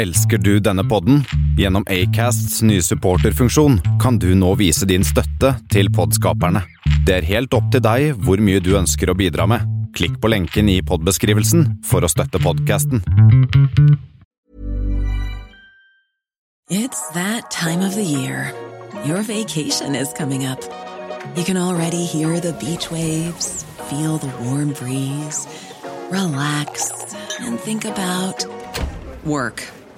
Elsker du denne podden? Gjennom Acasts nye supporterfunksjon kan du nå vise din støtte til podskaperne. Det er helt opp til deg hvor mye du ønsker å bidra med. Klikk på lenken i podbeskrivelsen for å støtte podkasten. It's that time of the year. Your vacation is coming up. You can already hear the beach waves, feel the warm breeze, relax, and think about work.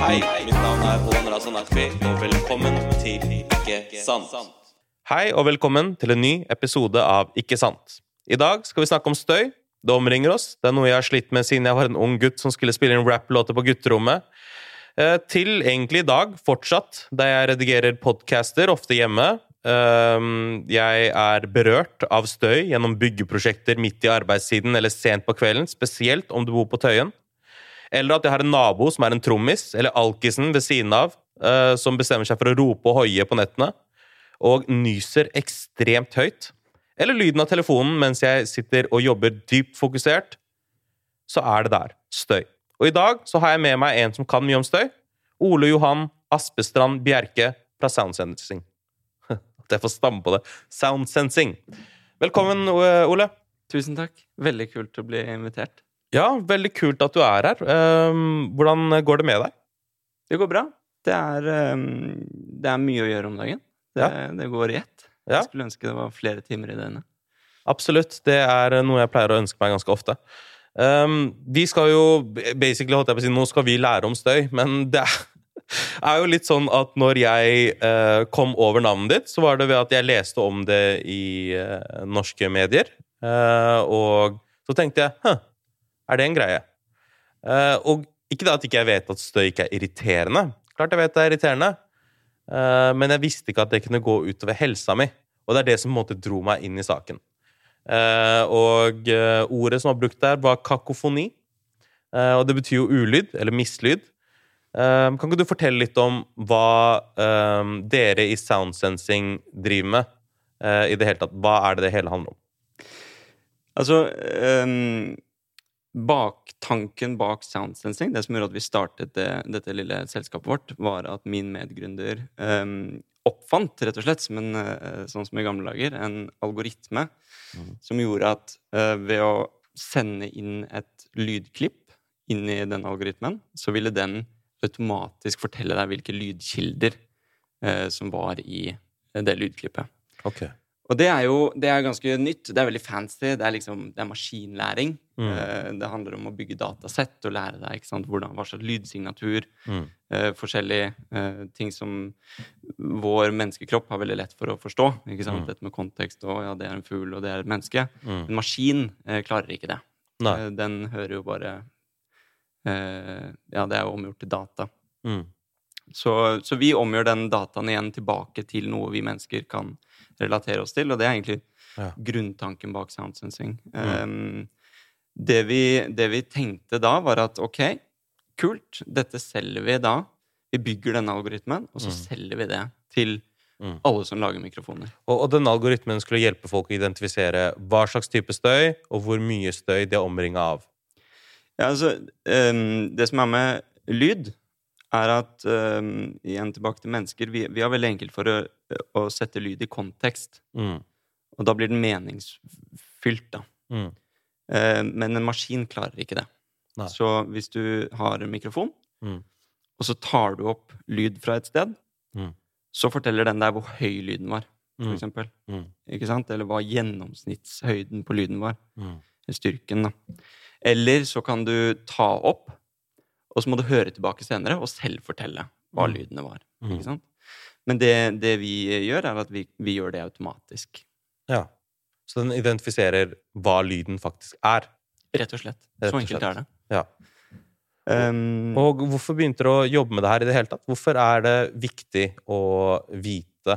Hei, mitt navn er Håvard Razan Akvi, og velkommen til Ikke sant. Hei, og velkommen til en ny episode av Ikke sant. I dag skal vi snakke om støy. Det omringer oss. Det er noe jeg har slitt med siden jeg var en ung gutt som skulle spille inn rap-låter på gutterommet. Eh, til egentlig i dag, fortsatt, da jeg redigerer podcaster, ofte hjemme. Eh, jeg er berørt av støy gjennom byggeprosjekter midt i arbeidstiden eller sent på kvelden, spesielt om du bor på Tøyen. Eller at jeg har en nabo som er en trommis, eller alkisen ved siden av, eh, som bestemmer seg for å rope og hoie på nettene, og nyser ekstremt høyt. Eller lyden av telefonen mens jeg sitter og jobber dypt fokusert. Så er det der. Støy. Og i dag så har jeg med meg en som kan mye om støy. Ole Johan Aspestrand Bjerke fra Soundsensing. At jeg får stamme på det. Soundsensing. Velkommen, Ole. Tusen takk. Veldig kult å bli invitert. Ja, veldig kult at du er her. Um, hvordan går det med deg? Det går bra. Det er, um, det er mye å gjøre om dagen. Det, Ja. det går i ett. Jeg skulle ønske det var flere timer i døgnet. Absolutt. Det er noe jeg pleier å ønske meg ganske ofte. Um, vi skal jo basically, holdt jeg på å si, Nå skal vi lære om støy, men det er, er jo litt sånn at når jeg eh, kom over navnet ditt, så var det ved at jeg leste om det i eh, norske medier. Eh, og så tenkte jeg er det en greie? Uh, og ikke da at ikke jeg vet at støy ikke er irriterende. Klart jeg vet det er irriterende. uh, men jeg visste ikke at det kunne gå utover helsa mi. Og det er det som på en måte dro meg inn i saken. Uh, og ordet som var brukt der, var kakofoni. Og det betyr jo ulyd, eller mislyd. Kan ikke du fortelle litt om hva dere i Soundsensing driver med? I det hele tatt? Hva er det det hele handler om? Altså um, Baktanken bak Soundsensing, det som gjorde at vi startet det, dette lille selskapet vårt, var at min medgründer um, oppfant, rett og slett, som en, eh, sånn som i gamle dager, en algoritme som gjorde at uh, ved å sende inn et lydklipp inn i den algoritmen, så ville den automatisk fortelle deg hvilke lydkilder uh, som var i det lydklippet. Ok. Og det er jo det er ganske nytt. Det er veldig fancy. Det er liksom, det er maskinlæring. Mm. Eh, det handler om å bygge datasett og lære deg ikke sant, hvordan, hva slags lydsignatur. Mm. Eh, forskjellige eh, ting som vår menneskekropp har veldig lett for å forstå. ikke sant? Mm. Dette med kontekst og ja, det er en fugl og det er et menneske. Mm. En maskin eh, klarer ikke det. Nei. Den hører jo bare eh, Ja, det er jo omgjort til data. Mm. Så, så vi omgjør den dataen igjen tilbake til noe vi mennesker kan relatere oss til, og det er egentlig Ja. grunntanken bak soundsensing. Mm. Um, det, vi, det vi tenkte da, var at ok, kult, dette selger vi da. Vi bygger denne algoritmen, og så Mm. selger vi det til Mm. alle som lager mikrofoner. Og, og denne algoritmen skulle hjelpe folk å identifisere hva slags type støy, og hvor mye støy de er omringa av. Ja, altså, um, det som er med lyd, er at um, Igjen tilbake til mennesker. Vi, vi er veldig enkelt for å, å sette lyd i kontekst. Mm. Og da blir den meningsfylt, da. Mm. Uh, men en maskin klarer ikke det. Nei. Så hvis du har en mikrofon, Mm. og så tar du opp lyd fra et sted, Mm. så forteller den deg hvor høy lyden var, for Mm. eksempel. Mm. Ikke sant? Eller hva gjennomsnittshøyden på lyden var. Mm. styrken, da. Eller så kan du ta opp, og så må du høre tilbake senere og selv fortelle hva Mm. lydene var. Mm. Ikke sant? Men det, det vi gjør, er at vi, vi gjør det automatisk. Ja. Så den identifiserer hva lyden faktisk er. Rett og slett. Rett Så enkelt er det. Ja. Um, Og hvorfor begynte du å jobbe med det her i det hele tatt? Hvorfor er det viktig å vite,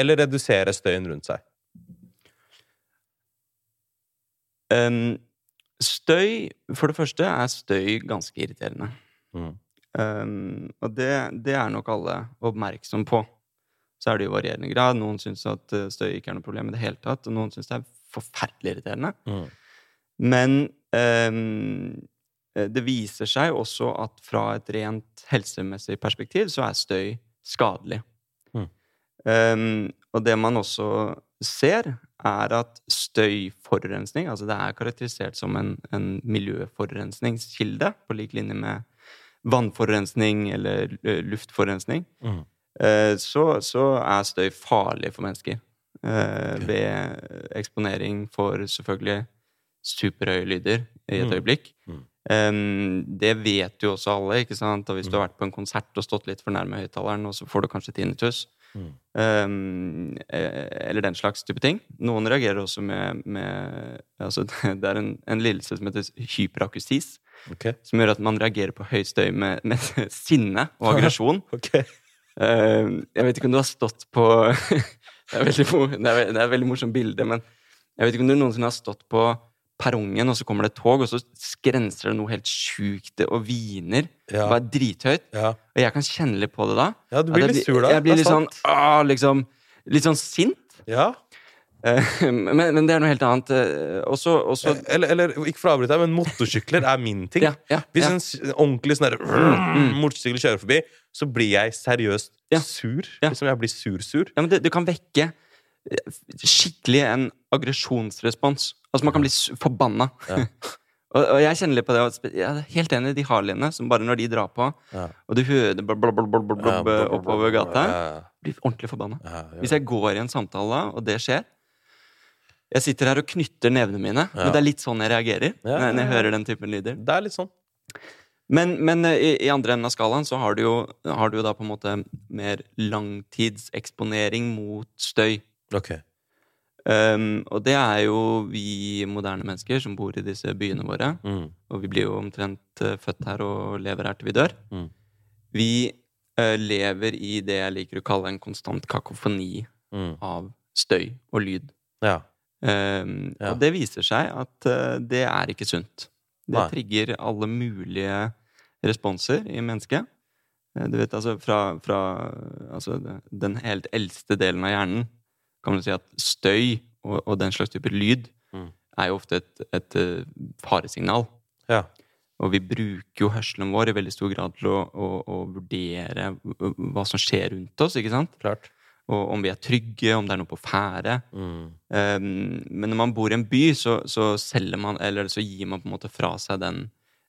eller redusere støyen rundt seg? um, støy For det første er støy ganske irriterende. Mm. Um, og det, det er nok alle oppmerksom på. Så er det jo varierende grad. Noen syns at uh, støy ikke er noe problem i det hele tatt, og noen syns det er forferdelig irriterende. Mm. Men um, det viser seg også at fra et rent helsemessig perspektiv så er støy skadelig. Mm. Um, og det man også ser, er at støyforurensning Altså det er karakterisert som en, en miljøforurensningskilde, på lik linje med vannforurensning eller eh, luftforurensning. Mm. Eh, så, så er støy farlig for mennesker. Okay. Ved eksponering for selvfølgelig superhøye lyder i et Mm. øyeblikk. Mm. Det vet jo også alle, ikke sant? Og hvis du har vært på en konsert og stått litt for nærme høyttaleren, og så får du kanskje tinnitus, Mm. eh, eller den slags type ting. Noen reagerer også med, med altså, Det er en, en lidelse som heter hyperakustis, Ok. som gjør at man reagerer på høy støy med, med sinne og aggresjon. okay. Eh, jeg vet ikke om du har stått på det, er veldig, det, er, det er veldig morsomt bilde, men jeg vet ikke om du noensinne har stått på perrongen, og så kommer det et tog, og så skrenser det noe helt sjukt og hviner. Ja. Bare drithøyt. Ja. Og jeg kan kjenne litt på det da. ja, du blir litt sur da. Jeg blir litt sånn, ah, liksom Litt sånn sint. Ja. Eh, men, men det er noe helt annet. Også, Og så og så- Eller, eller ikke for å avbryte deg, men motorsykler er min ting. ja, ja, Hvis en ordentlig sånn der, motorsykkel kjører forbi, så blir jeg seriøst sur. Liksom jeg blir sur-sur. Ja, men det, det kan vekke eh, skikkelig en aggresjonsrespons. Altså, man kan bli forbanna. Ja. og, og jeg kjenner litt på det. Jeg er helt enig i de Harleyene som bare når de drar på, Ja. og du hører blablabla oppover gata, blir ordentlig forbanna. Hvis jeg går i en samtale, og det skjer Jeg sitter her og knytter nevene mine, Ja. men det er litt sånn jeg reagerer Ja, når, når jeg ja, ja. hører den typen lyder. Det er litt sånn. Men, men eh, i, i andre enden av skalaen så har du, jo, har du jo da på en måte mer langtidseksponering mot støy. Ok. Um, og det er jo vi moderne mennesker som bor i disse byene våre. Mm. Og vi blir jo omtrent eh, født her og lever her til vi dør. Mm. Vi uh, lever i det jeg liker å kalle en konstant kakofoni Mm. av støy og lyd. Ja. Um, Ja. Og det viser seg at eh, det er ikke sunt. Det Nei. trigger alle mulige responser i mennesket. Eh, Du vet, altså fra, fra altså, den helt eldste delen av hjernen kan man si at støy og, og den slags type lyd Mm. er jo ofte et, et eh, faresignal. Ja. Og vi bruker jo hørselen vår i veldig stor grad til å, å, å vurdere hva som skjer rundt oss, ikke sant? Klart. Og om vi er trygge, om det er noe på ferde. Mm. Um, men når man bor i en by, så, så man Eller så gir man på en måte fra seg den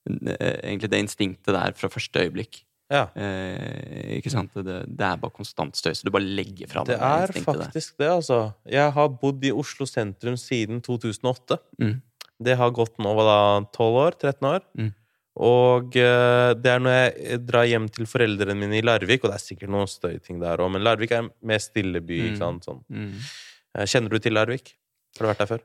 eh, Egentlig det instinktet der fra første øyeblikk. Ja. Eh, ikke sant? Det, det er bare konstant støy, så du bare legger fra deg det er der. faktisk det, altså. Jeg har bodd i Oslo sentrum siden 2008. Mm. Det har gått nå hva da, 12 år? 13 år? Mm. Og eh, det er når jeg drar hjem til foreldrene mine i Larvik, og det er sikkert noen støyting der òg, men Larvik er en mer stille by, Mm. ikke sant? Sånn. Mm. Eh, Kjenner du til Larvik? Har du vært der før?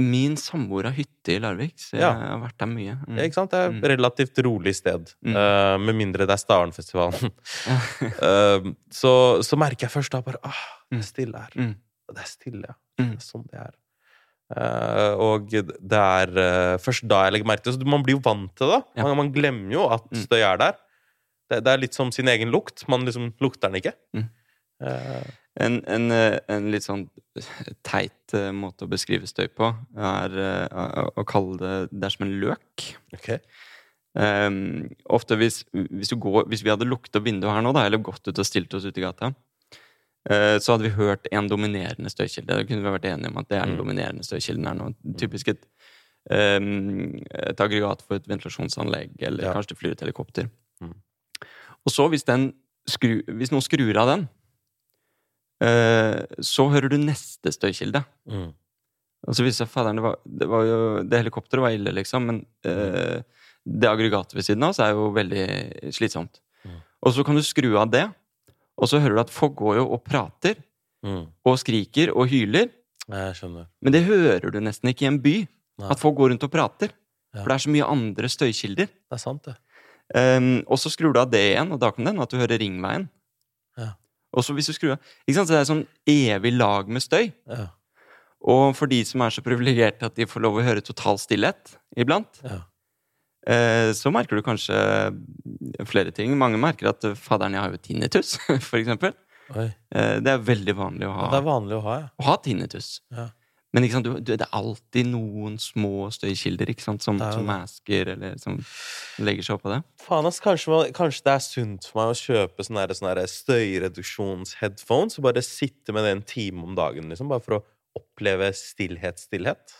Min samboer har hytte i Larvik, så jeg Ja. har vært der mye. Mm. Ja, ikke sant? Det er et Mm. relativt rolig sted. Mm. uh, med mindre det er Starenfestivalen. uh, så, så merker jeg først da bare ah, det er stille her. Mm. Det er stille, ja. Mm. Det er sånn det er. Eh, og det er uh, først da jeg legger merke til det. Så Man blir jo vant til det. Ja. Man, man glemmer jo at Mm. støy er der. Det, det er litt som sin egen lukt. Man liksom lukter den ikke. Mm. Uh, En, en, en litt sånn teit måte å beskrive støy på er å, kalle det Det er som en løk. Okay. Um, ofte hvis, hvis, du går, hvis vi hadde lukta vinduet her nå, da, eller gått ut og stilt oss ute i gata, så hadde vi hørt en dominerende støykilde. Da kunne vi vært enige om at det er den Mm. dominerende støykilden er noe Typisk et, um, et aggregat for et ventilasjonsanlegg, eller Ja. kanskje det flyr et helikopter. Mm. Og så, hvis, den skru, hvis noen skrur av den, uh, så hører du neste støykilde. Mm. Og så viser det faderen, det var, det var jo Det helikopteret var ille, liksom, men uh, det aggregatet ved siden av oss er jo veldig slitsomt. Mm. Og så kan du skru av det, og så hører du at folk går jo og prater Mm. og skriker og hyler, Jeg skjønner. men det hører du nesten ikke i en by. Nei. At folk går rundt og prater. Ja. For det er så mye andre støykilder. Det er sant, det. Um, og så skrur du av det igjen, og da kan det hende at du hører ringveien. Ja. Og så hvis du skrur av Ikke sant, så det er sånn evig lag med støy. Ja. Og for de som er så privilegerte at de får lov å høre total stillhet iblant, Ja. Eh, så merker du kanskje flere ting. Mange merker at 'fadderen, faderen, jeg har jo tinnitus, for eksempel. Oi. Eh, det er veldig vanlig å Ja, ha, det er vanlig å ha, ja. å ha tinnitus. Ja. Men sant, du, det er alltid noen små støykilder ikke sant, som, som masker, eller som legger seg oppå det. Faen, ass, kanskje, kanskje det er sunt for meg å kjøpe sånne, støyreduksjonsheadphones støyreduksjons-headphones og bare sitte med det en time om dagen, liksom, bare for å oppleve stillhet, stillhet?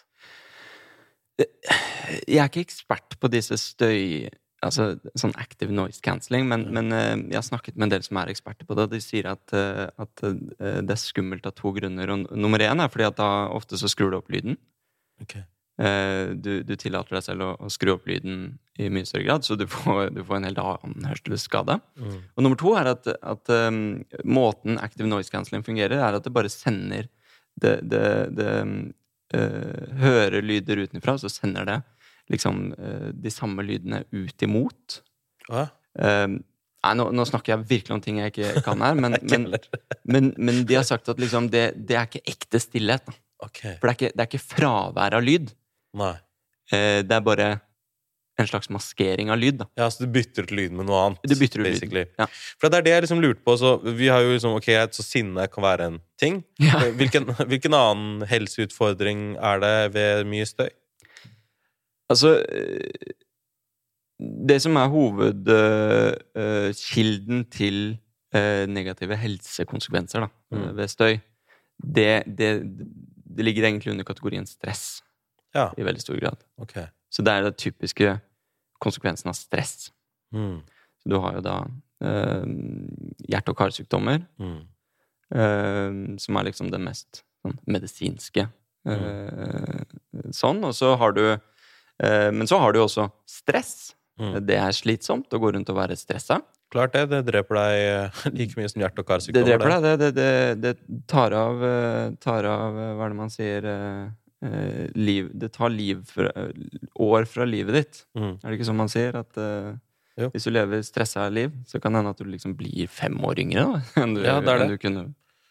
Jeg er ikke ekspert på disse støy... Altså sånn active noise cancelling, men, men eh, jeg har snakket med en del som er eksperter på det, og de sier at, eh, at eh, det er skummelt av to grunner. Og nummer én er fordi at da ofte så skrur du opp lyden. Ok. Eh, Du, du tillater deg selv å, å skru opp lyden i mye større grad, så du får, du får en helt annen hørselsskade. Mm. Og nummer to er at, at um, måten active noise cancelling fungerer, er at det bare sender det, det, det hører lyder utenfra, så sender det liksom eh, de samme lydene ut imot. Ja. Um, nei, nå, nå snakker jeg virkelig om ting jeg ikke kan her, men, men, men, men de har sagt at liksom det, det er ikke ekte stillhet. Okay. For det er, ikke, det er ikke fravær av lyd. Nei. Eh, det er bare en slags maskering av lyd. Da. Ja, så du bytter ut lyden med noe annet? Du bytter ut lyden. basically. Ja. For det er det jeg liksom lurte på. Så vi har jo liksom, ok, Så sinne kan være en ting. Ja. Hvilken, hvilken annen helseutfordring er det ved mye støy? Altså eh, Det som er hovedkilden til uh, negative helsekonsekvenser da, Mm. eh, ved støy, det, det, det ligger egentlig under kategorien stress Ja, i veldig stor grad. ok. Så det er det typiske konsekvensen av stress. Mm. Så du har jo da eh, hjerte- og karsykdommer, Mm. eh, som er liksom det mest sånn, medisinske. eh, sånn, og så har du eh, Men så har du jo også stress. Mm. Det er slitsomt å gå rundt og være stressa. Klart det. Det dreper deg eh, like mye som hjerte- og karsykdommer. Det dreper deg. Det, det, det, det tar av, eh, tar av Hva er det man sier eh, eh, liv, Det tar liv fra, år fra livet ditt. Mm. Er det ikke sånn man sier? At eh, hvis du lever stressa liv, så kan det hende at du liksom blir fem år yngre da, enn du, Ja, det det. enn du kunne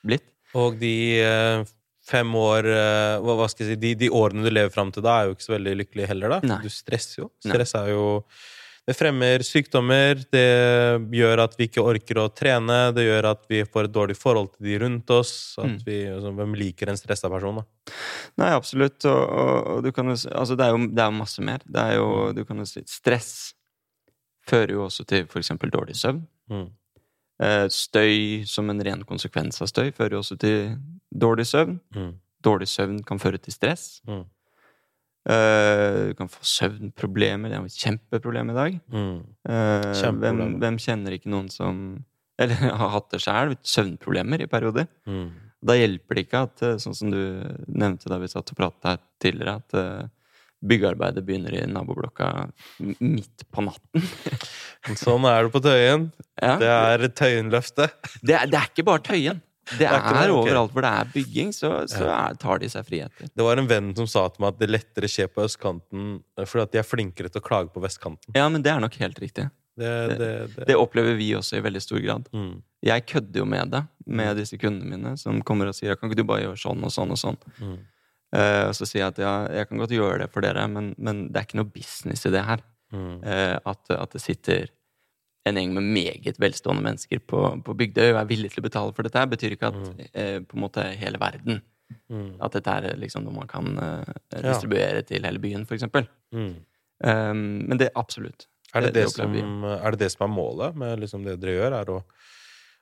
blitt. Og de eh, fem år eh, hva, hva skal jeg si, de, de årene du lever fram til da, er jo ikke så veldig lykkelige heller, da. Nei. Du stresser jo. Stress er jo Det fremmer sykdommer, det gjør at vi ikke orker å trene, det gjør at vi får et dårlig forhold til de rundt oss. At Mm. vi, altså, Hvem liker en stressa person, da? Nei, absolutt. Og, og, og du kan jo Altså, det er jo det er jo masse mer. Det er jo Du kan jo si Stress fører jo også til eksempel dårlig søvn. Mm. Eh, støy som en ren konsekvens av støy fører jo også til dårlig søvn. Mm. Dårlig søvn kan føre til stress. Mm. Eh, du kan få søvnproblemer. Det er et kjempeproblem i dag. Mm. Eh, hvem, hvem kjenner ikke noen som Eller har hatt det sjøl, søvnproblemer i perioder. Mm. Da hjelper det ikke at, eh, sånn som du nevnte da vi satt og her tidligere, at byggearbeidet begynner i naboblokka midt på natten. Sånn er det på Tøyen. Ja, Det er Tøyenløftet. det, er, det er ikke bare Tøyen. Det er det, er overalt hvor det er bygging, så, så er, tar de seg friheter. Det var en venn som sa til meg at det lettere skjer på østkanten eh, fordi at de er flinkere til å klage på vestkanten. Ja, men det er nok helt riktig. Det, det, det. Det opplever vi også i veldig stor grad. Mm. Jeg kødder jo med det, med disse kundene mine, som kommer og sier Kan ikke du bare gjøre sånn og sånn og sånn? Mm. Uh, og så sier jeg at ja, jeg kan godt gjøre det for dere, men, men det er ikke noe business i det her. Mm. Uh, at, at det sitter en gjeng med meget velstående mennesker på, på Bygdøy og er villig til å betale for dette, betyr ikke at eh, på en måte hele verden Mm. At dette er liksom noe man kan eh, Ja. distribuere til hele byen, for eksempel. Mm. Um, men det absolutt. Er det Det- det, det som, er det det som er målet med liksom det dere gjør? Er å,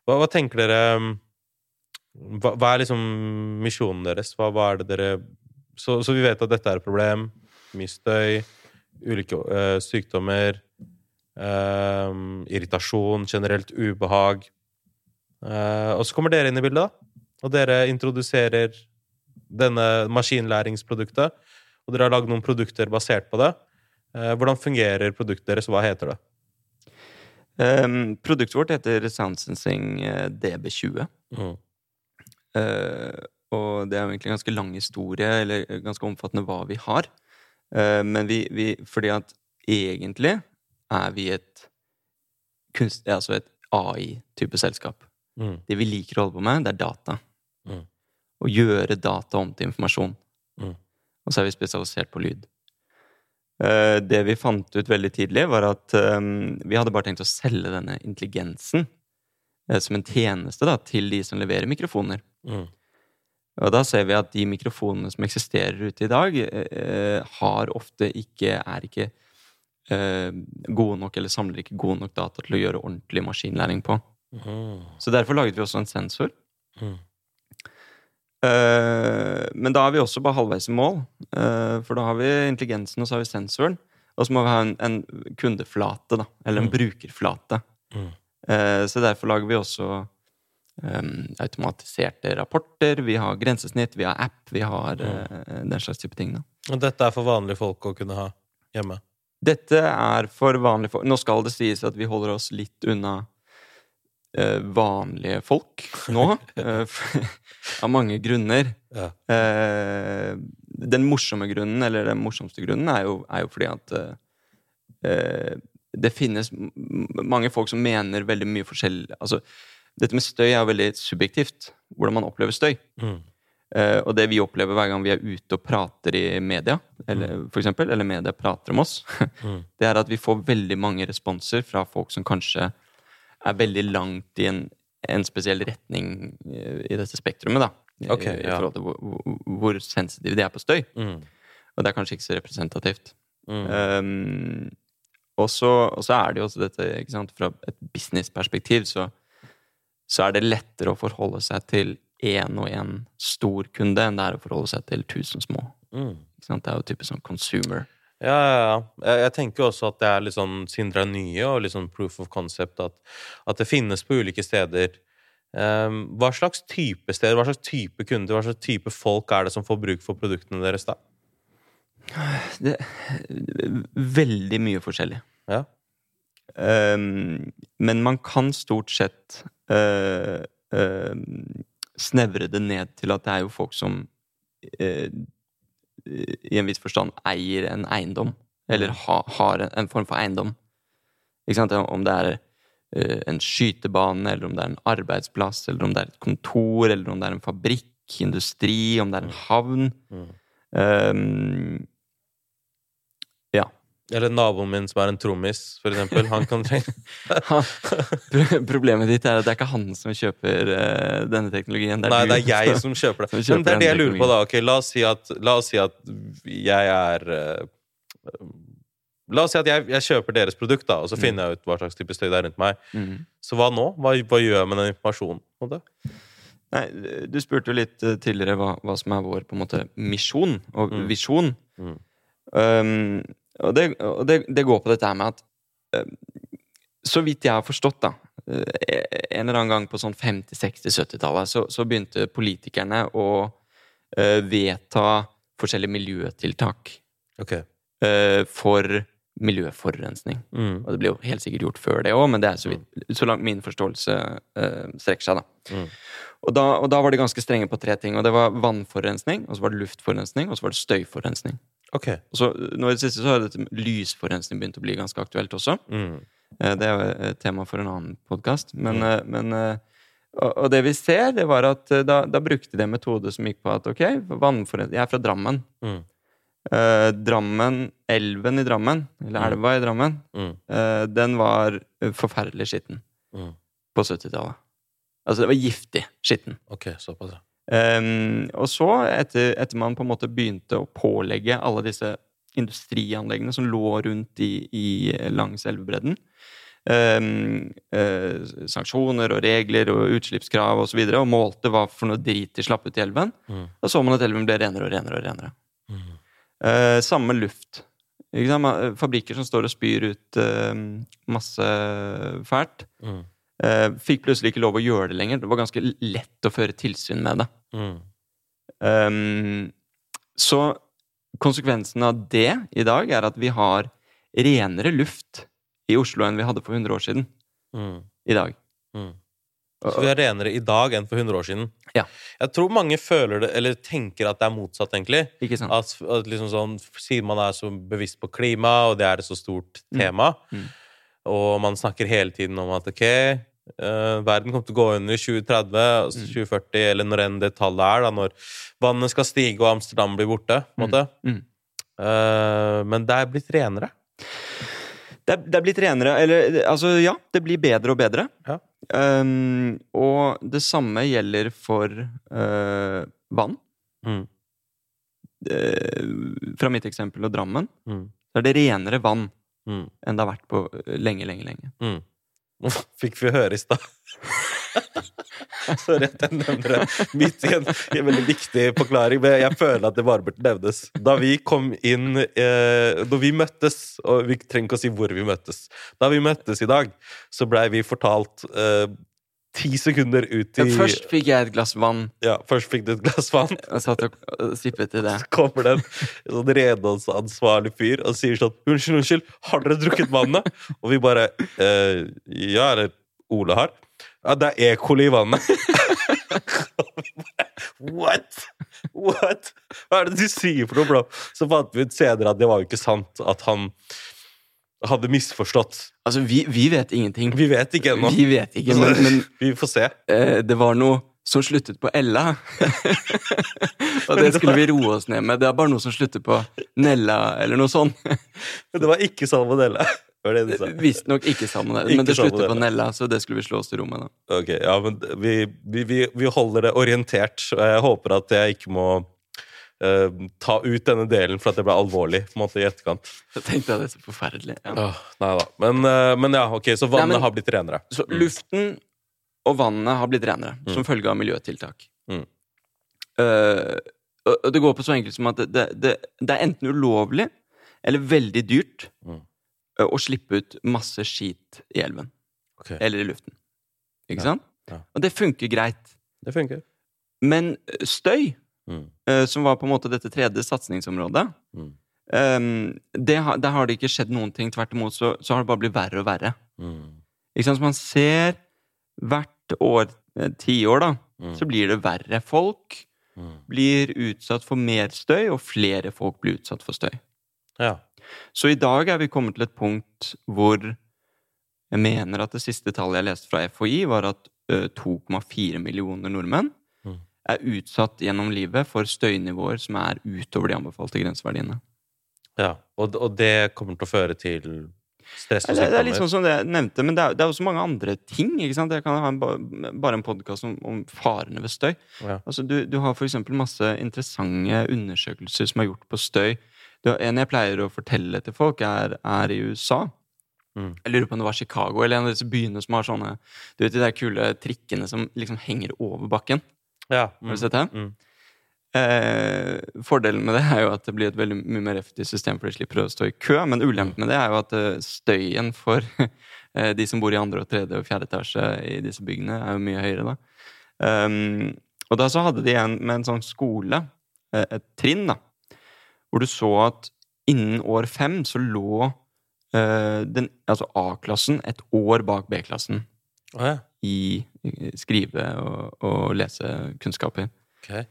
hva, hva tenker dere hva, hva er liksom misjonen deres? Hva, hva er det dere så, så vi vet at dette er et problem. Mye støy, ulike øh, sykdommer, øhm, irritasjon, generelt ubehag. Uh, og så kommer dere inn i bildet, da. Og dere introduserer denne maskinlæringsproduktet, og dere har lagd noen produkter basert på det. Uh, hvordan fungerer produktet deres, og hva heter det? Um, produktet vårt heter SoundSensing eh, DB20. Mm. Uh, og det er jo egentlig en ganske lang historie, eller ganske omfattende hva vi har. Men vi, vi Fordi at egentlig er vi et kunst... Altså et AI-type selskap. Mm. Det vi liker å holde på med, det er data. Mm. Å gjøre data om til informasjon. Mm. Og så er vi spesialisert på lyd. Eh, det vi fant ut veldig tidlig, var at eh, vi hadde bare tenkt å selge denne intelligensen eh, som en tjeneste da, til de som leverer mikrofoner. Mm. Og da ser vi at de mikrofonene som eksisterer ute i dag, eh, har ofte ikke Er ikke eh, gode nok, eller samler ikke gode nok data til å gjøre ordentlig maskinlæring på. Mm. Så derfor laget vi også en sensor. Mm. Eh, men da er vi også bare halvveis i mål. Eh, for da har vi intelligensen, og så har vi sensoren. Og så må vi ha en, en kundeflate, da. Eller en Mm. brukerflate. Mm. Eh, så derfor lager vi også Um, automatiserte rapporter. Vi har grensesnitt, vi har app, vi har uh, den slags type ting. da. Og dette er for vanlige folk å kunne ha hjemme? Dette er for vanlige folk. Nå skal det sies at vi holder oss litt unna eh, vanlige folk nå. eh, av mange grunner. Ja. Eh, den morsomme grunnen, eller den morsomste grunnen, er jo, er jo fordi at eh, eh, det finnes mange folk som mener veldig mye forskjellig Altså, dette med støy er jo veldig subjektivt. Hvordan man opplever støy. Mm. Eh, og det vi opplever hver gang vi er ute og prater i media, eller, for eksempel, eller media prater om oss, Mm. det er at vi får veldig mange responser fra folk som kanskje er veldig langt i en, en spesiell retning eh, i dette spektrumet, da. I- ja. I forhold til hvor, hvor sensitive de er på støy. Mm. Og det er kanskje ikke så representativt. Mm. Um, og, så, og så er det jo også dette, ikke sant, fra et businessperspektiv, så, så er det lettere å forholde seg til én og én stor kunde enn det er å forholde seg til tusen små. Mm. Det er jo typisk sånn consumer. Ja, ja, ja. Jeg, tenker også at det er litt sånn Sindre nye, og litt sånn proof of concept, at, at det finnes på ulike steder. Um, hva slags type steder, hva slags type kunder, hva slags type folk er det som får bruk for produktene deres da? Det, veldig mye forskjellig. Ja. Um, men man kan stort sett uh, uh, snevre det ned til at det er jo folk som uh, i en viss forstand eier en eiendom. Eller ha, har en, en form for eiendom. Ikke sant? Om det er uh, en skytebane, eller om det er en arbeidsplass, eller om det er et kontor, eller om det er en fabrikk, industri, om det er en havn. Mm. Um, ja. Eller naboen min som er en trommis, for eksempel. Han kan trenge Problemet ditt er at det er ikke han som kjøper uh, denne teknologien. Nei, du det er jeg som kjøper det. Som kjøper Men det er det jeg lurer på, da. Okay, la oss si at, la oss si at jeg er uh, La oss si at jeg, jeg kjøper deres produkt, da, og så finner jeg ut hva slags type støy det er rundt meg. Mm. Så hva nå? Hva, hva gjør jeg med den informasjonen? Nei, du spurte jo litt eh, tidligere hva, hva som er vår på en måte misjon og Mm. visjon. Mm. Um, og det, og det, det går på dette her med at um, Så vidt jeg har forstått, da eh, En eller annen gang på sånn 50-, 60-, 70-tallet så, så begynte politikerne å eh, vedta forskjellige miljøtiltak Ok. eh, for miljøforurensning. Mm. Og det blir jo helt sikkert gjort før det òg, men det er så, vidt, så langt min forståelse eh, strekker seg, da. Mm. Og da. Og da var de ganske strenge på tre ting. Og det var vannforurensning, og så var det luftforurensning, og så var det støyforurensning. Ok. Så nå i det siste så har dette lysforurensning begynt å bli ganske aktuelt også. Mm. Eh, det er jo et tema for en annen podkast. Men, mm. men eh, og, og det vi ser, det var at eh, da, da brukte de en metode som gikk på at ok, vannforurensning Jeg er fra Drammen. Mm. Eh, Drammen, elven i Drammen, eller elva i Drammen, Mm. eh, den var eh, forferdelig skitten Mm. på 70-tallet. Altså, det var giftig skitten. Ok, såpass, ja. Ehm, og så, etter, etter man på en måte begynte å pålegge alle disse industrianleggene som lå rundt i, i langs elvebredden, um, uh, sanksjoner og regler og utslippskrav osv., og, så videre, og målte hva for noe drit de slapp ut i elven, Mm. da så man at elven ble renere og renere og renere. Mm. Uh, samme luft. Fabrikker som står og spyr ut uh, masse fælt, Mm. Eh, fikk plutselig ikke lov å gjøre det lenger. Det var ganske lett å føre tilsyn med det. Mm. Um, så konsekvensen av det i dag er at vi har renere luft i Oslo enn vi hadde for 100 år siden. Mm. I dag. Mm. Så vi er renere i dag enn for 100 år siden. Ja. Jeg tror mange føler det, eller tenker at det er motsatt, egentlig. Ikke sant? At, at liksom sånn, Siden man er så bevisst på klima, og det er et så stort tema, Mm. Og man snakker hele tiden om at ok, uh, verden kommer til å gå under i 2030, altså Mm. 2040, eller når enn det tallet er, da, når vannet skal stige og Amsterdam blir borte. måte. Mm. Uh, men det er blitt renere. Det er, det er blitt renere. Eller altså, ja, det blir bedre og bedre. Ja. Um, og det samme gjelder for uh, vann. Mm. Uh, fra mitt eksempel og Drammen, Mm. så er det renere vann Mm. enn det har vært på eh, lenge, lenge, lenge. Mm. Fikk vi høre i stad. Sorry at jeg nevner det midt i en, i en veldig viktig forklaring, men jeg føler at det bare burde nevnes. Da vi kom inn eh, Da vi møttes, og vi trenger ikke å si hvor vi møttes Da vi møttes i dag, så blei vi fortalt eh, ti sekunder ut i Men først fikk jeg et glass vann, ja, først fikk du et glass vann. og satt og sippet i det. Så kommer det en sånn renholdsansvarlig fyr og sier sånn 'Unnskyld, unnskyld, har dere drukket vannet?' Og vi bare eh, 'Ja, eller Ole har'. Ja, det er E. coli i vannet. Og vi bare, What? What? Hva er det du sier for noe, bro? Så fant vi ut senere at det var jo ikke sant. At han hadde misforstått. Altså, vi, vi vet ingenting. Vi vet ikke ennå. Vi vet ikke, men, men Vi får se. eh, det var noe som sluttet på Ella. og det skulle vi roe oss ned med. Det er bare noe som slutter på Nella, eller noe sånt. Men det var ikke salmonella. Var det du sa? Visstnok ikke salmonella, men det slutter på. Nella, så det skulle vi slå oss til ro med. da. Ok, ja, men vi, vi, vi, vi holder det orientert. og Jeg håper at jeg ikke må eh, ta ut denne delen for at det ble alvorlig på en måte i etterkant. Jeg tenkte det er så forferdelig. Ja. Åh, nei da. Men, uh, men ja, ok, så vannet Nei, men- har blitt renere. Så luften og vannet har blitt renere som følge av miljøtiltak. Mm. Uh, og det går på så enkelt som at det, det, det, det er enten ulovlig eller veldig dyrt Mm. å slippe ut masse skit i elven. Okay. Eller i luften. Ikke Ja, sant? ja. Og det funker greit. Det funker. Men støy, Mm. eh, som var på en måte dette tredje satsingsområdet Mm. Um, det har, Der har det ikke skjedd noen ting. Tvert imot så, så har det bare blitt verre og verre. Mm. Ikke sant? Så man ser hvert år, eh, tiår, da, Mm. så blir det verre. Folk Mm. blir utsatt for mer støy, og flere folk blir utsatt for støy. Ja. Så i dag er vi kommet til et punkt hvor jeg mener at det siste tallet jeg leste fra FHI, var at 2,4 millioner nordmenn. Er utsatt gjennom livet for støynivåer som er utover de anbefalte grenseverdiene. ja. Og, og det kommer til å føre til stress og Det er, det er litt sånn som det jeg nevnte, men det er, det er også mange andre ting. ikke sant? Jeg kan ha en, bare en podkast om, om farene ved støy. Ja. Altså, du, du har eksempel masse interessante undersøkelser som er gjort på støy. Du, en jeg pleier å fortelle til folk, er, er i USA. Mm. Jeg lurer på om det var Chicago eller en av disse byene som har sånne Du vet de der kule trikkene som liksom henger over bakken? Ja. Har du sett det? Mm. Eh, fordelen med det er jo at det blir et veldig mye mer effektivt system, for de slipper å stå i kø. Men ulempen med det er jo at eh, støyen for eh, de som bor i andre, og tredje og fjerde etasje i disse byggene, er jo mye høyere. da. Um, og da så hadde de en med en sånn skole, et trinn, da, hvor du så at innen år fem så lå uh, den, altså A-klassen et år bak B-klassen Oh, ja. I skrive- og, og lesekunnskaper Okay.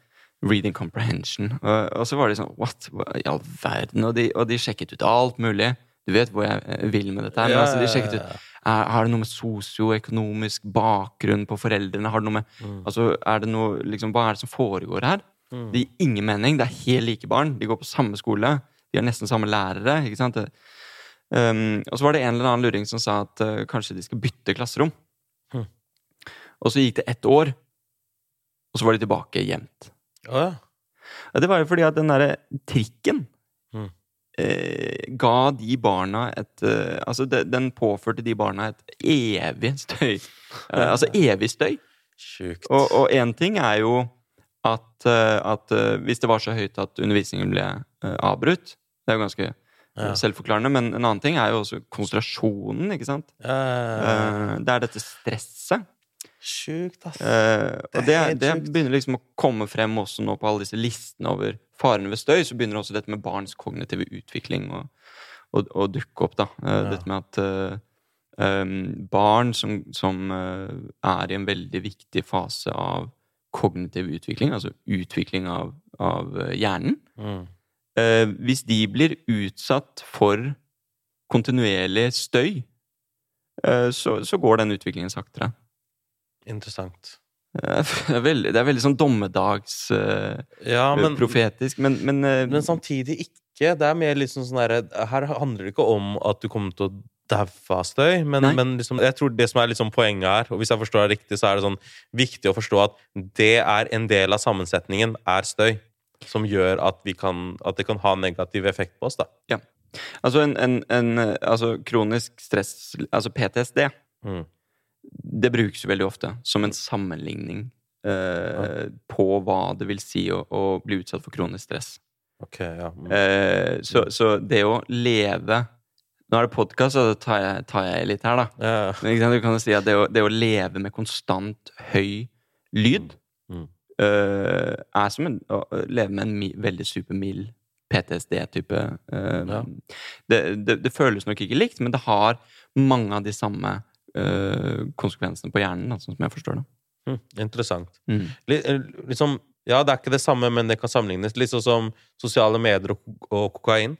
reading comprehension. Og, og så var de sånn What? Hva i all verden? Og de, og de sjekket ut alt mulig. Du vet hvor jeg eh, vil med dette. Men Ja, altså, de sjekket ut er, Har det noe med sosioøkonomisk bakgrunn på foreldrene? Har det noe med Mm. Altså, er det noe liksom, Hva er det som foregår her? Mm. Det gir ingen mening. Det er helt like barn. De går på samme skole. De har nesten samme lærere. ikke sant? Um, og så var det en eller annen luring som sa at uh, kanskje de skal bytte klasserom. Og så gikk det ett år, og så var de tilbake jevnt. Ja. Ja, det var jo fordi at den derre trikken Mm. eh, ga de barna et eh, Altså, de, den påførte de barna et evig støy. Eh, altså evig støy. Sjukt. Og én ting er jo at, eh, at eh, hvis det var så høyt at undervisningen ble eh, avbrutt Det er jo ganske Ja. selvforklarende, men en annen ting er jo også konsentrasjonen, ikke sant? Det er dette stresset. Sjukt, ass. Eh, Det og det, det begynner liksom å komme frem også nå på alle disse listene over farene ved støy. Så begynner også dette med barns kognitive utvikling å, å, å dukke opp. da. Eh, Ja. Dette med at eh, barn som, som eh, er i en veldig viktig fase av kognitiv utvikling, altså utvikling av, av eh, hjernen Mm. eh, Hvis de blir utsatt for kontinuerlig støy, så, så går den utviklingen saktere. Interessant. Eh, Det er veldig, det er veldig sånn dommedagsprofetisk, Ja, men, profetisk, men, men, eh, men sånn- samtidig ikke. Det er mer liksom sånn herre Her handler det ikke om at du kommer til å daue av støy, men, men liksom, jeg tror det som er liksom poenget her, og hvis jeg forstår det riktig, så er det sånn viktig å forstå at det er en del av sammensetningen, er støy. Som gjør at, vi kan, at det kan ha negativ effekt på oss, da. Altså, en, en, en, eh, altså kronisk stress, altså PTSD, Mm. Det brukes jo veldig ofte som en sammenligning eh, på hva det vil si å, å bli utsatt for kronisk stress. Ok, ja. Mm. Eh, så, så det å leve Nå er det podkast, så da tar jeg, tar jeg litt her, da. Ja, Men du kan jo si at det å, det å leve med konstant høy lyd Mm. eh, er som en, å leve med en mi, veldig supermild PTSD-type. eh, Ja. det, det, det føles nok ikke likt, men det har mange av de samme konsekvensene på hjernen, da, sånn som jeg forstår det. Mm. Interessant. Mm. Eh, liksom, ja, det er ikke det samme, men det kan sammenlignes. Litt sånn som sosiale medier og, og kokain.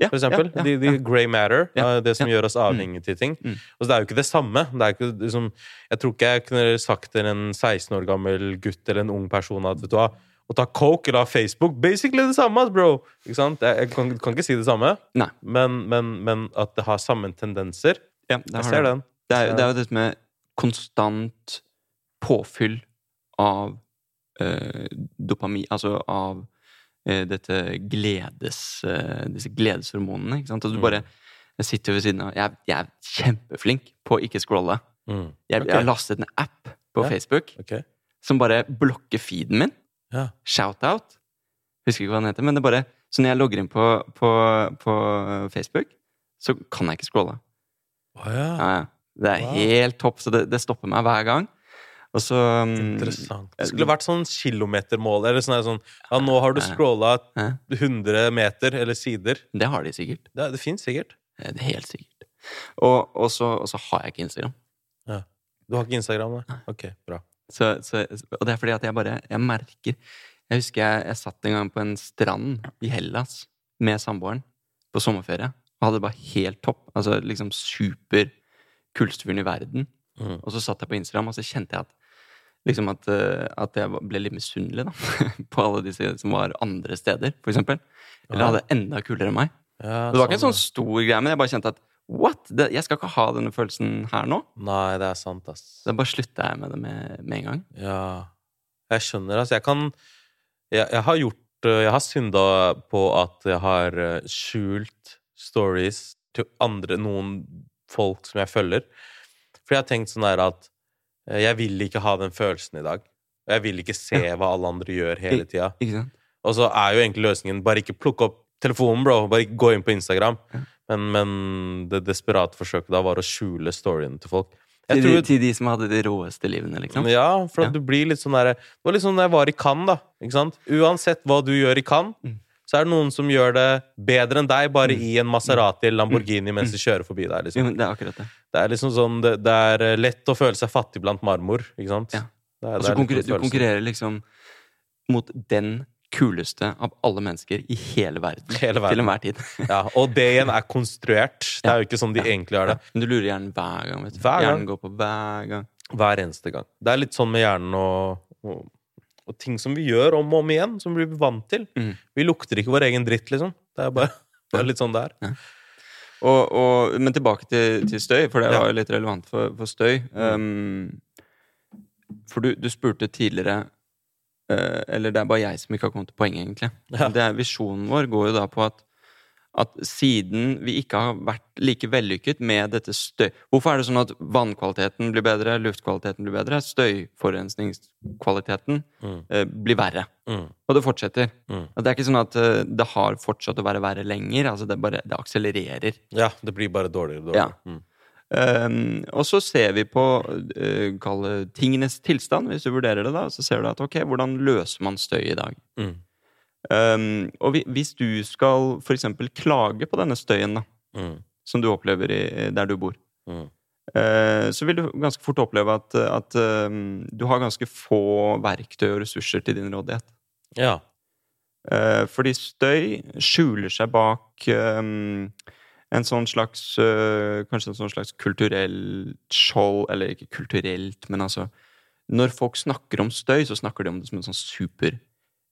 Ja, For eksempel. ja, ja, de, de grey matter, eh, det som gjør oss avhengige til ting. Mm. Og så det er jo ikke det samme. Det er ikke, liksom, jeg tror ikke jeg kunne sagt til en 16 år gammel gutt eller en ung person at vet du hva, å ta coke eller ha Facebook Basically det samme, bro! Ikke sant? Jeg, jeg kan, kan ikke si det samme, men, men, men at det har samme tendenser. Jeg ser den. Det er, det er jo dette med konstant påfyll av eh, dopamin Altså av eh, dette gledes eh, Disse gledeshormonene. Ikke sant? Og du Mm. bare sitter ved siden av Jeg, jeg er kjempeflink på å ikke scrolle. Mm. Jeg, okay. jeg har lastet en app på Ja. Facebook okay. som bare blokker feeden min. Ja. Shout-out. Husker ikke hva den heter, men det bare Så når jeg logger inn på, på, på Facebook, så kan jeg ikke scrolle. Oh, ja. Ja, ja. Det er Wow. helt topp, så det, det stopper meg hver gang. Og så um, Interessant. Det skulle vært sånn kilometermål. Eller sånn, sånn Ja, nå har du scrolla Hæ? 100 meter eller sider. Det har de sikkert. Det, det fins sikkert. Det er helt sikkert. Og, og, så, og så har jeg ikke Instagram. Du har ikke Instagram, da? Ok, bra. Så, så, og det er fordi at jeg bare Jeg merker Jeg husker jeg, jeg satt en gang på en strand i Hellas med samboeren på sommerferie og hadde det bare helt topp. Altså liksom super kuleste fyren i verden. Mm. Og så satt jeg på Instagram, og så kjente jeg at liksom at, eh, at jeg ble litt misunnelig da, på alle disse som var andre steder, for eksempel. Eller hadde enda kulere enn meg. Ja, Det var ikke en sånn, sånn stor greie, men jeg bare kjente at what? Det, jeg skal ikke ha denne følelsen her nå. Nei, det er sant, ass. Da bare slutta jeg med det med, med en gang. Ja. Jeg skjønner, altså. Jeg kan Jeg, jeg har gjort øh, Jeg har synda på at jeg har øh, skjult stories til andre Noen folk som jeg følger. For jeg har tenkt sånn der at øh, jeg vil ikke ha den følelsen i dag. Og jeg vil ikke se hva alle andre gjør hele tida. Og så er jo egentlig løsningen bare ikke plukke opp telefonen, bro. Bare ikke gå inn på Instagram. Men, men det desperate forsøket da var å skjule storyene til folk. Til, de, til de som hadde de råeste livene, liksom. ja, for Ja. du blir litt sånn der Det var litt sånn da jeg var i Cannes, da. Ikke sant? Uansett hva du gjør i Cannes, Mm. Så er det noen som gjør det bedre enn deg, bare i en Maserati eller Lamborghini mens de kjører forbi deg. Liksom. det er akkurat det. Det er liksom sånn Det, det er eh, lett å føle seg fattig blant marmor, ikke sant? Ja. Det er, Og så er konkurrer, du konkurrerer liksom mot den kuleste av alle mennesker i hele verden. Hele verden. Til enhver tid. Ja, og det igjen er konstruert. Det er jo ikke sånn de egentlig har det. Men du lurer hjernen hver gang. vet du. Hver gang. Hjernen går på hver gang. Hver eneste gang. Det er litt sånn med hjernen og, og, og ting som vi gjør om og om igjen, som vi blir vant til. Mm. Vi lukter ikke vår egen dritt, liksom. Det er bare, bare litt sånn det er. Og, og, men tilbake til, til støy, for det var jo litt relevant for, for støy. Um, for du, du spurte tidligere uh, Eller det er bare jeg som ikke har kommet til poenget, egentlig. Ja. Det er, visjonen vår går jo da på at, at siden vi ikke har vært like vellykket med dette støy Hvorfor er det sånn at vannkvaliteten blir bedre, luftkvaliteten blir bedre, støyforurensningskvaliteten Mm. eh, blir verre? Mm. Og det fortsetter. Mm. Og det er ikke sånn at eh, det har fortsatt å være verre lenger. Altså det, bare, det akselererer. Ja, det blir bare dårligere og Ja. dårligere. Mm. Um, og så ser vi på uh, tingenes tilstand, hvis du vurderer det, da. Så ser du at ok, hvordan løser man støy i dag? Mm. Um, og vi, hvis du skal eksempel klage på denne støyen, da, Mm. som du opplever i, der du bor, Mm. uh, så vil du ganske fort oppleve at, at um, du har ganske få verktøy og ressurser til din rådighet. Ja. Uh, fordi støy skjuler seg bak um, en sånn slags uh, Kanskje en sånn slags kulturell skjold Eller ikke kulturelt, men altså Når folk snakker om støy, så snakker de om det som en sånn super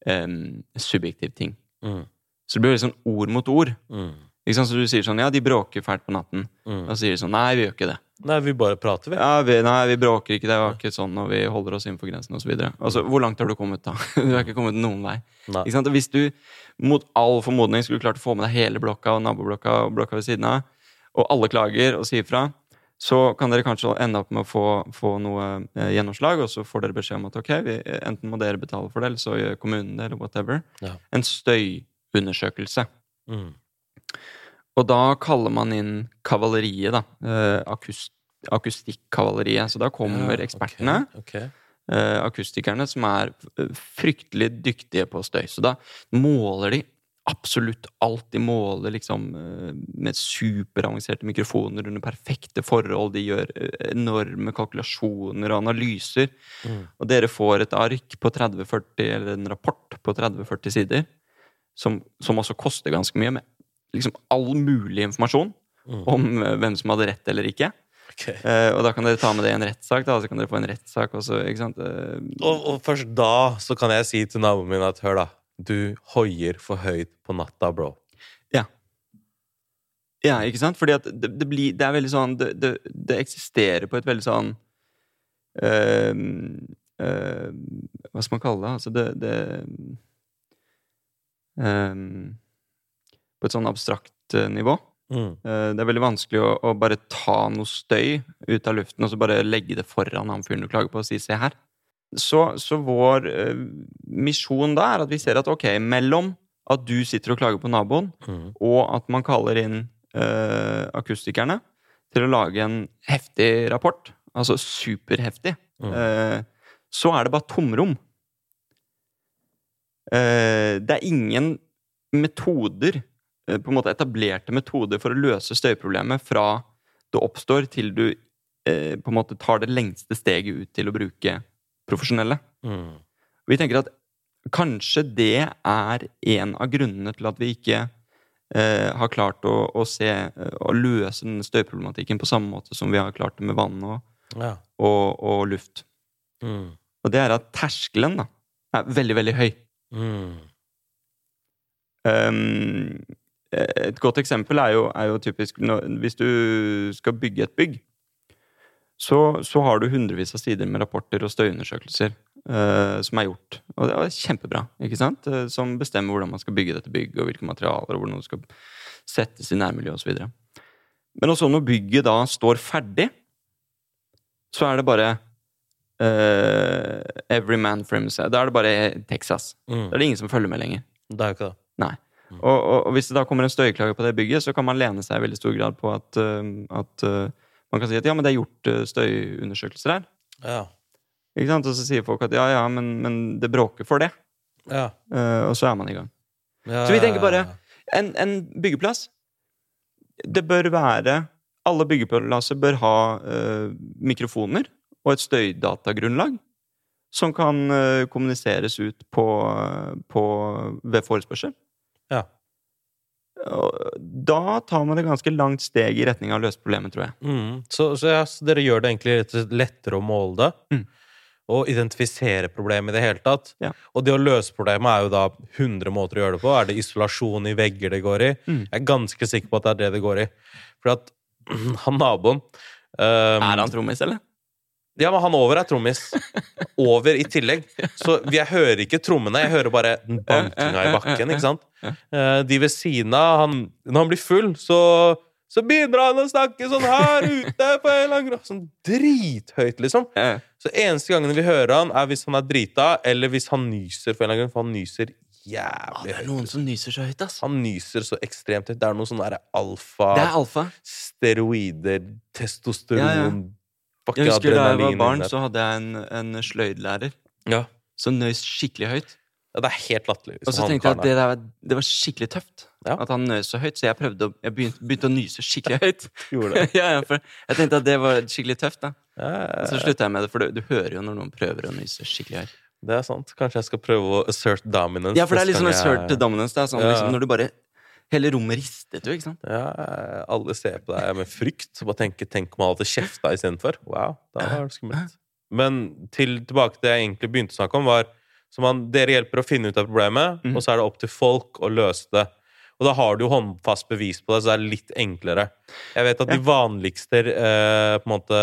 um, subjektiv ting. Mm. Så det blir sånn ord mot ord. Mm. Ikke sant? Så du sier sånn Ja, de bråker fælt på natten. Mm. Og sier de sånn Nei, vi gjør ikke det. Nei, vi bare prater, vi. Ja, vi, nei, vi bråker ikke, det var ikke sånn, og vi holder oss innenfor grensen, osv. Altså, hvor langt har du kommet, da? Du har ikke kommet noen vei. Nei. Ikke sant? Hvis du mot all formodning skulle klart å få med deg hele blokka og naboblokka og blokka ved siden av, og alle klager og sier fra, så kan dere kanskje ende opp med å få, få noe eh, gjennomslag, og så får dere beskjed om at ok, vi, enten må dere betale for det, eller så gjør kommunen det, eller whatever. Ja. En støyundersøkelse. Mm. Og da kaller man inn kavaleriet, da. Eh, akust, akustikkavaleriet. Så da kommer Ja, ekspertene Okay, okay. eh, akustikerne som er eh, fryktelig dyktige på støy. Så da måler de absolutt alt. De måler liksom eh, med superavanserte mikrofoner under perfekte forhold. De gjør eh, enorme kalkulasjoner og analyser. Mm. Og dere får et ark på 30-40, eller en rapport på 30-40 sider, som, som også koster ganske mye, med liksom all mulig informasjon Mm. om eh, hvem som hadde rett eller ikke. Okay. Uh, og da kan dere ta med det i en rettssak. da, Så kan dere få en rettssak også? Eh, Og, og først da så kan jeg si til naboen min at hør, da. Du hoier for høyt på natta, bro. Ja, Ja, ikke sant? Fordi at det, det blir Det er veldig sånn Det, det, det eksisterer på et veldig sånn øh, øh, Hva skal man kalle det? Altså det, det ehm, På et sånn abstrakt eh, nivå. Mm. Eh, det er veldig vanskelig å, å bare ta noe støy ut av luften og så bare legge det foran han fyren du klager på, og si 'se her'. Så, så vår eh, misjon da er at vi ser at ok, mellom at du sitter og klager på naboen, Mm. og at man kaller inn eh, akustikerne til å lage en heftig rapport, altså superheftig, Mm. eh, så er det bare tomrom. Eh, det er ingen metoder, eh, på en måte etablerte metoder for å løse støyproblemet fra det oppstår til du eh, på en måte tar det lengste steget ut til å bruke profesjonelle. Mm. Vi tenker at kanskje det er en av grunnene til at vi ikke eh, har klart å, å se eh, å løse den støyproblematikken på samme måte som vi har klart det med vann og, Ja. og, og luft. Mm. Og det er at terskelen da, er veldig, veldig høy. Mm. Um, et godt eksempel er jo, er jo typisk når, hvis du skal bygge et bygg, så, så har du hundrevis av sider med rapporter og støyundersøkelser eh, som er gjort. Og det er kjempebra, ikke sant? Eh, som bestemmer hvordan man skal bygge dette bygget, og hvilke materialer, og hvordan det skal settes i nærmiljøet osv. Men også når bygget da står ferdig, så er det bare uh, Every man for himself. Da er det bare Texas. Mm. Da er det ingen som følger med lenger. Det er jo ikke det. Nei. Og, og, og hvis det da kommer en støyklage på det bygget, så kan man lene seg i veldig stor grad på at, at man kan si at ja, men det er gjort støyundersøkelser her. Ja. Ikke sant? Og så sier folk at ja, ja, men, men det bråker for det. Ja. Uh, og så er man i gang. ja. Så vi tenker bare en, en byggeplass Det bør være Alle byggeplasser bør ha uh, mikrofoner og et støydatagrunnlag som kan uh, kommuniseres ut på, på, ved forespørsel. Ja. Da tar man et ganske langt steg i retning av å løse problemet, tror jeg. Mm. Så, så, ja, dere gjør det egentlig lettere å måle det? Mm. Og identifisere problemet i det hele tatt? Ja. Og det å løse problemet er jo da 100 måter å gjøre det på. Er det isolasjon i vegger det går i? Mm. Jeg er ganske sikker på at det er det det går i. For at han naboen um, Er han trommis, eller? Ja, men han over er trommis. Over i tillegg. Så jeg hører ikke trommene, jeg hører bare den bankinga i bakken. ikke sant? Eh, De ved siden av han, Når han blir full, så, så begynner han å snakke sånn her ute på en annen. Sånn drithøyt, liksom. Så eneste gangen vi hører han, er hvis han er drita, eller hvis han nyser for en eller annen grunn. For han nyser jævlig høyt. det er høyt. noen som nyser så høyt, ass. Han nyser så ekstremt høyt. Det er noe sånn derre alfa Det er alfa. Steroider, testosteron Ja, ja. Jeg husker da jeg var barn, der. så hadde jeg en, en sløydlærer ja. som nøys skikkelig høyt. Ja, det er helt latterlig. Og så liksom, tenkte jeg at det, der, det var skikkelig tøft. Ja. At han nøs så høyt, så jeg å, jeg begynte, begynte å nyse skikkelig høyt. gjorde det. ja, for jeg tenkte at det var skikkelig tøft. da Ja, Og så slutta jeg med det, for du, du hører jo når noen prøver å nyse skikkelig høyt. det er sant. Kanskje jeg skal prøve å assert dominance. Ja, for det er sånn jeg- assert dominance. Det er sånn liksom, når du bare Hele rommet ristet jo, ikke sant? Ja, alle ser på deg med frykt. Så bare tenker, Tenk om han hadde kjefta istedenfor. Wow, da var det skummelt. Men til, tilbake til det jeg egentlig begynte å snakke om, var så man, Dere hjelper å finne ut av problemet, mm. og så er det opp til folk å løse det. Og da har du jo håndfast bevis på det, så det er litt enklere. Jeg vet at de vanligste eh, på en måte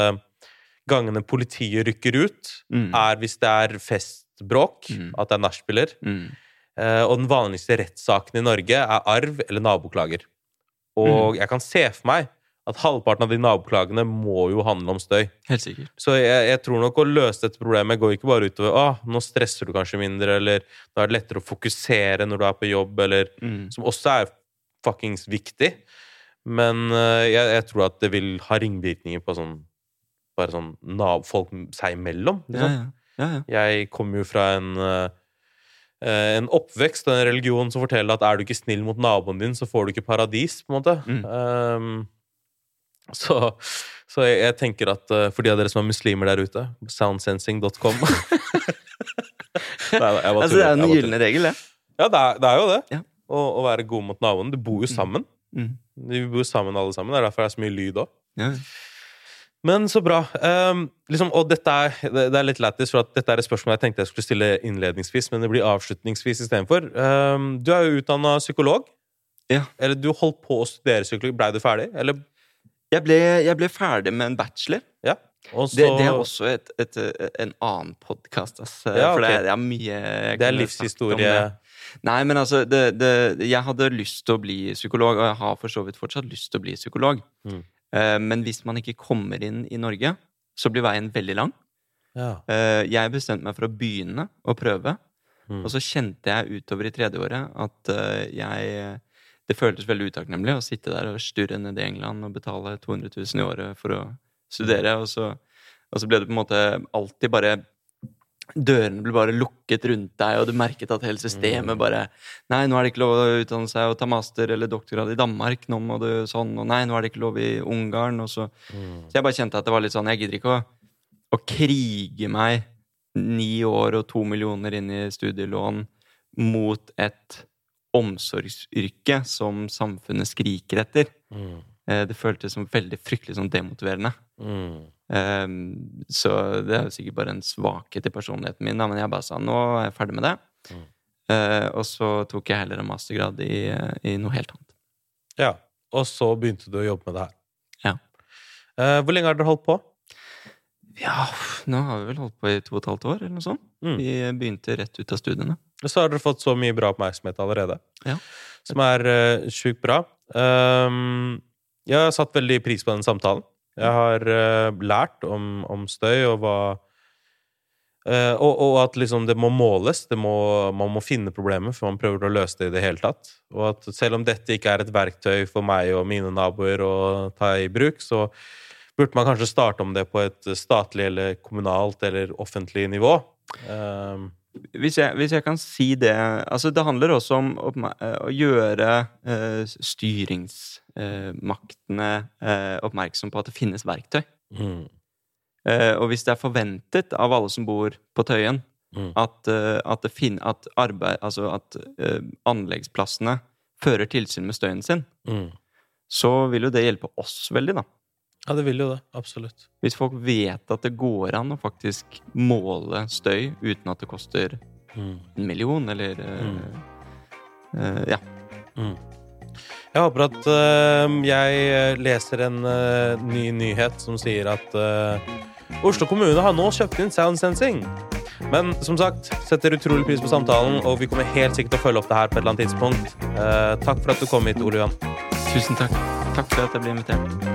gangene politiet rykker ut, Mm. er hvis det er festbråk, Mm. at det er nachspieler. Mm. Eh, og den vanligste rettssaken i Norge er arv eller naboklager. Og jeg kan se for meg at halvparten av de naboklagene må jo handle om støy. Helt sikkert. Så jeg, jeg tror nok å løse dette problemet går ikke bare utover ah, nå stresser du kanskje mindre, eller nå er det lettere å fokusere når du er på jobb, eller Mm. Som også er fuckings viktig. Men uh, jeg, jeg tror at det vil ha ringvirkninger på sånn Bare sånn folk seg imellom. Liksom. ja. ja, ja. Jeg kommer jo fra en eh, en oppvekst og en religion som forteller at er du ikke snill mot naboen din, så får du ikke paradis, på en måte. Mm. Um, så, så jeg, jeg tenker at eh, for de av dere som er muslimer der ute, soundsensing.com Altså, det er en gylne regel, det. Ja, det er, det er jo det. Ja. Å, å være god mot naboen. Du bor jo sammen. Mm. Vi bor sammen alle sammen. Det er derfor det er så mye lyd òg. Ja. Men så bra. Um, liksom, og dette er, det er litt lættis, for dette er et spørsmål jeg tenkte jeg skulle stille innledningsvis, men det blir avslutningsvis istedenfor. Um, du er jo utdanna psykolog. Ja. Eller du holdt på å studere psykolog. Blei du ferdig? Eller Jeg, ble, jeg ble ferdig med en bachelor. Ja. Og så, Det, det er også et, et, en annen podkast, altså. Ja, For det, er- det er mye det er livshistorie. Nei, men altså det, Jeg hadde lyst til å bli psykolog, og jeg har for så vidt fortsatt lyst til å bli psykolog. Mm. Eh, men hvis man ikke kommer inn i Norge, så blir veien veldig lang. Ja. Eh, jeg bestemte meg for å begynne å prøve. Mm. Og så kjente jeg utover i tredje året at eh, jeg Det føltes veldig utakknemlig å sitte der og sturre ned i England og betale 200 000 i året for å studere, og så, og så ble det på en måte alltid bare Dørene ble bare lukket rundt deg, og du merket at hele systemet bare Nei, nå er det ikke lov å utdanne seg og ta master eller doktorgrad i Danmark. Nå må du sånn, og nei, nå er det ikke lov i Ungarn. Og så Mm. så jeg bare kjente at det var litt sånn Jeg gidder ikke å, å krige meg ni år og to millioner inn i studielån mot et omsorgsyrke som samfunnet skriker etter. Mm. Eh, Det føltes som veldig fryktelig sånn demotiverende. Mm. Um, så det er jo sikkert bare en svakhet i personligheten min, men jeg bare sa nå er jeg ferdig med det. Mm. Eh, og så tok jeg heller en mastergrad i, i noe helt annet. ja. Og så begynte du å jobbe med det her. Ja. Eh, hvor lenge har dere holdt på? Ja, nå har vi vel holdt på i to og et halvt år, eller noe sånt. Mm. Vi begynte rett ut av studiene. Og så har dere fått så mye bra oppmerksomhet allerede. Ja. Som er uh, sjukt bra. Um, jeg har satt veldig pris på den samtalen. Jeg har uh, lært om, om støy og hva uh, og, og at liksom det må måles. Det må, man må finne problemet før man prøver å løse det i det hele tatt. Og at selv om dette ikke er et verktøy for meg og mine naboer å ta i bruk, så burde man kanskje starte om det på et statlig eller kommunalt eller offentlig nivå. Um, Hvis jeg, hvis jeg kan si det Altså, det handler også om oppma- eh, å gjøre uh, styringsmaktene uh, oppmerksom på at det finnes verktøy. mm, Uh, og hvis det er forventet av alle som bor på Tøyen, Mm. at, eh, at, det fin at, arbeid, altså at eh, anleggsplassene fører tilsyn med støyen sin, mm. så vil jo det hjelpe oss veldig, da. Ja, det vil jo det. Absolutt. Hvis folk vet at det går an å faktisk måle støy uten at det koster Mm. en million, eller eh, uh, Ja. Jeg håper at uh, jeg leser en ny nyhet som sier at Oslo kommune har nå kjøpt inn Sound Sensing. Men som sagt, setter utrolig pris på samtalen, og vi kommer helt sikkert til å følge opp det her på et eller annet tidspunkt. Takk for at du kom hit, Ole Johan. Tusen takk. Takk for at jeg ble invitert.